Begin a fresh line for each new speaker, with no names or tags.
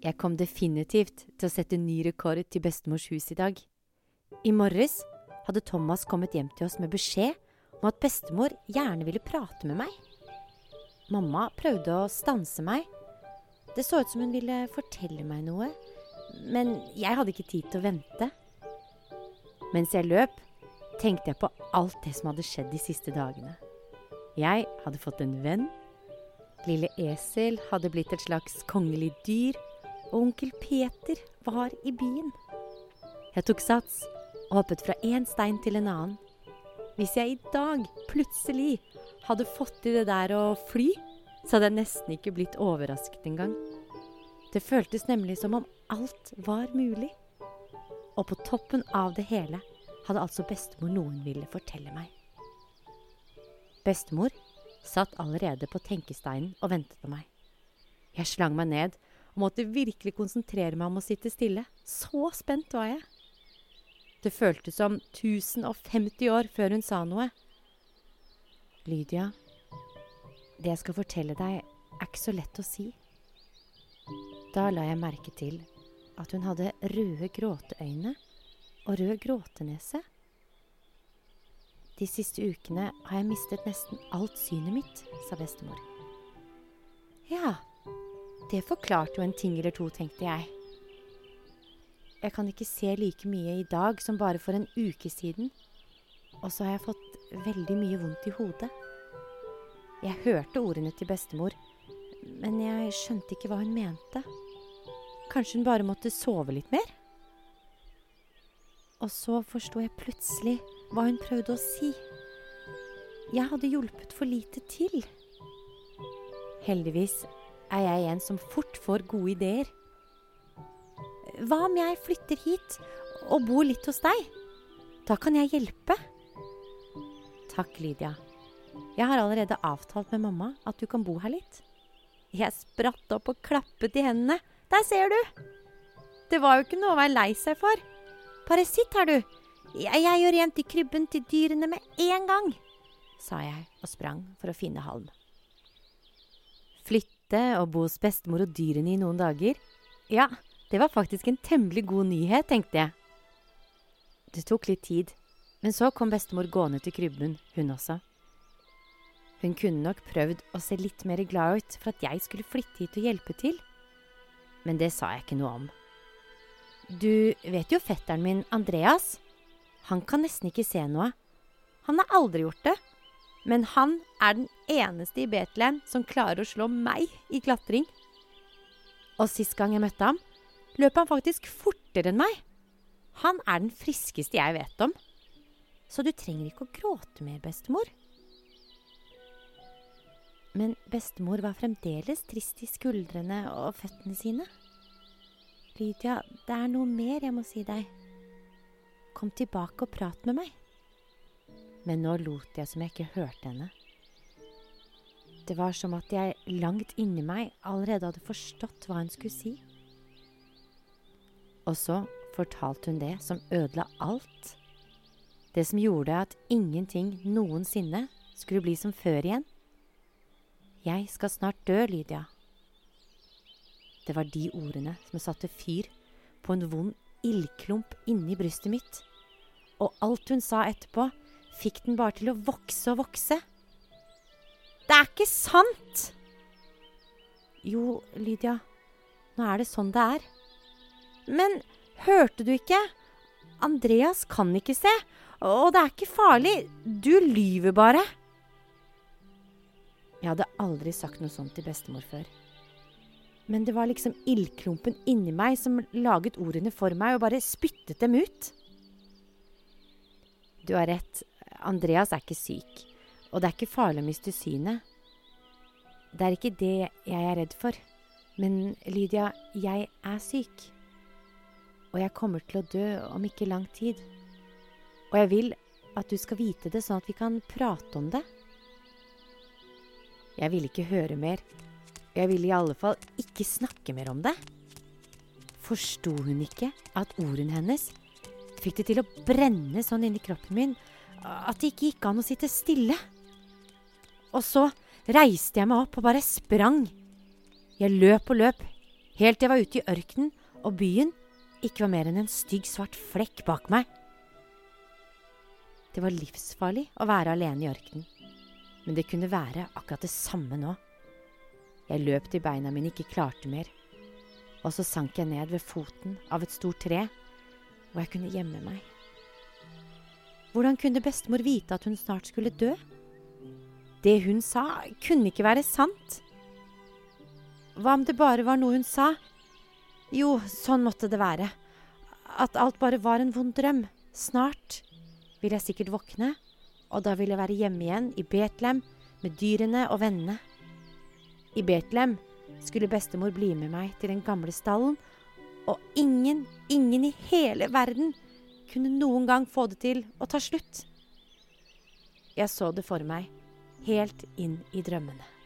Jeg kom definitivt til å sette ny rekord til bestemors hus i dag. I morges hadde Thomas kommet hjem til oss med beskjed om at bestemor gjerne ville prate med meg. Mamma prøvde å stanse meg. Det så ut som hun ville fortelle meg noe, men jeg hadde ikke tid til å vente. Mens jeg løp, tenkte jeg på alt det som hadde skjedd de siste dagene. Jeg hadde fått en venn. Lille Esel hadde blitt et slags kongelig dyr og onkel Peter var i byen. Jeg tok sats og hoppet fra én stein til en annen. Hvis jeg i dag plutselig hadde fått til det der å fly, så hadde jeg nesten ikke blitt overrasket engang. Det føltes nemlig som om alt var mulig. Og på toppen av det hele hadde altså bestemor noen ville fortelle meg. Bestemor satt allerede på tenkesteinen og ventet på meg. Jeg slang meg ned og måtte virkelig konsentrere meg om å sitte stille. Så spent var jeg. Det føltes som 1050 år før hun sa noe. Lydia, det jeg skal fortelle deg, er ikke så lett å si. Da la jeg merke til at hun hadde røde gråteøyne og rød gråtenese. De siste ukene har jeg mistet nesten alt synet mitt, sa bestemor. Ja, det forklarte jo en ting eller to, tenkte jeg. Jeg kan ikke se like mye i dag som bare for en uke siden. Og så har jeg fått veldig mye vondt i hodet. Jeg hørte ordene til bestemor, men jeg skjønte ikke hva hun mente. Kanskje hun bare måtte sove litt mer? Og så forsto jeg plutselig hva hun prøvde å si. Jeg hadde hjulpet for lite til. Heldigvis er jeg en som fort får gode ideer. Hva om jeg flytter hit og bor litt hos deg? Da kan jeg hjelpe. Takk, Lydia. Jeg har allerede avtalt med mamma at du kan bo her litt. Jeg spratt opp og klappet i hendene. Der ser du! Det var jo ikke noe å være lei seg for. Bare sitt her, du. Jeg, jeg gjør rent i krybben til dyrene med en gang, sa jeg og sprang for å finne halm. Flytt og bo hos bestemor og dyrene i noen dager. Ja, det var faktisk en temmelig god nyhet, tenkte jeg. Det tok litt tid, men så kom bestemor gående til krybben, hun også. Hun kunne nok prøvd å se litt mer glad ut for at jeg skulle flytte hit og hjelpe til, men det sa jeg ikke noe om. Du vet jo fetteren min, Andreas. Han kan nesten ikke se noe. Han har aldri gjort det. Men han er den eneste i Betlehem som klarer å slå meg i klatring. Og sist gang jeg møtte ham, løp han faktisk fortere enn meg. Han er den friskeste jeg vet om. Så du trenger ikke å gråte mer, bestemor. Men bestemor var fremdeles trist i skuldrene og føttene sine. Lydia, det er noe mer jeg må si deg. Kom tilbake og prat med meg men nå lot jeg som jeg ikke hørte henne. Det var som at jeg langt inni meg allerede hadde forstått hva hun skulle si. Og så fortalte hun det som ødela alt. Det som gjorde at ingenting noensinne skulle bli som før igjen. Jeg skal snart dø, Lydia. Det var de ordene som satte fyr på en vond ildklump inni brystet mitt. Og alt hun sa etterpå, fikk den bare til å vokse og vokse. Det er ikke sant! Jo, Lydia, nå er det sånn det er. Men hørte du ikke? Andreas kan ikke se, og det er ikke farlig. Du lyver bare. Jeg hadde aldri sagt noe sånt til bestemor før. Men det var liksom ildklumpen inni meg som laget ordene for meg og bare spyttet dem ut. Du har rett. Andreas er ikke syk, og det er ikke farlig å miste synet. Det er ikke det jeg er redd for. Men Lydia, jeg er syk. Og jeg kommer til å dø om ikke lang tid. Og jeg vil at du skal vite det, sånn at vi kan prate om det. Jeg ville ikke høre mer. Jeg ville i alle fall ikke snakke mer om det. Forsto hun ikke at ordene hennes fikk det til å brenne sånn inni kroppen min at det ikke gikk an å sitte stille. Og så reiste jeg meg opp og bare sprang. Jeg løp og løp, Helt til jeg var ute i ørkenen og byen ikke var mer enn en stygg, svart flekk bak meg. Det var livsfarlig å være alene i ørkenen, men det kunne være akkurat det samme nå. Jeg løp til beina mine ikke klarte mer, og så sank jeg ned ved foten av et stort tre hvor jeg kunne gjemme meg. Hvordan kunne bestemor vite at hun snart skulle dø? Det hun sa, kunne ikke være sant. Hva om det bare var noe hun sa? Jo, sånn måtte det være. At alt bare var en vond drøm. Snart vil jeg sikkert våkne, og da vil jeg være hjemme igjen i Betlehem med dyrene og vennene. I Betlehem skulle bestemor bli med meg til den gamle stallen, og ingen, ingen i hele verden kunne noen gang få det til å ta slutt. Jeg så det for meg, helt inn i drømmene.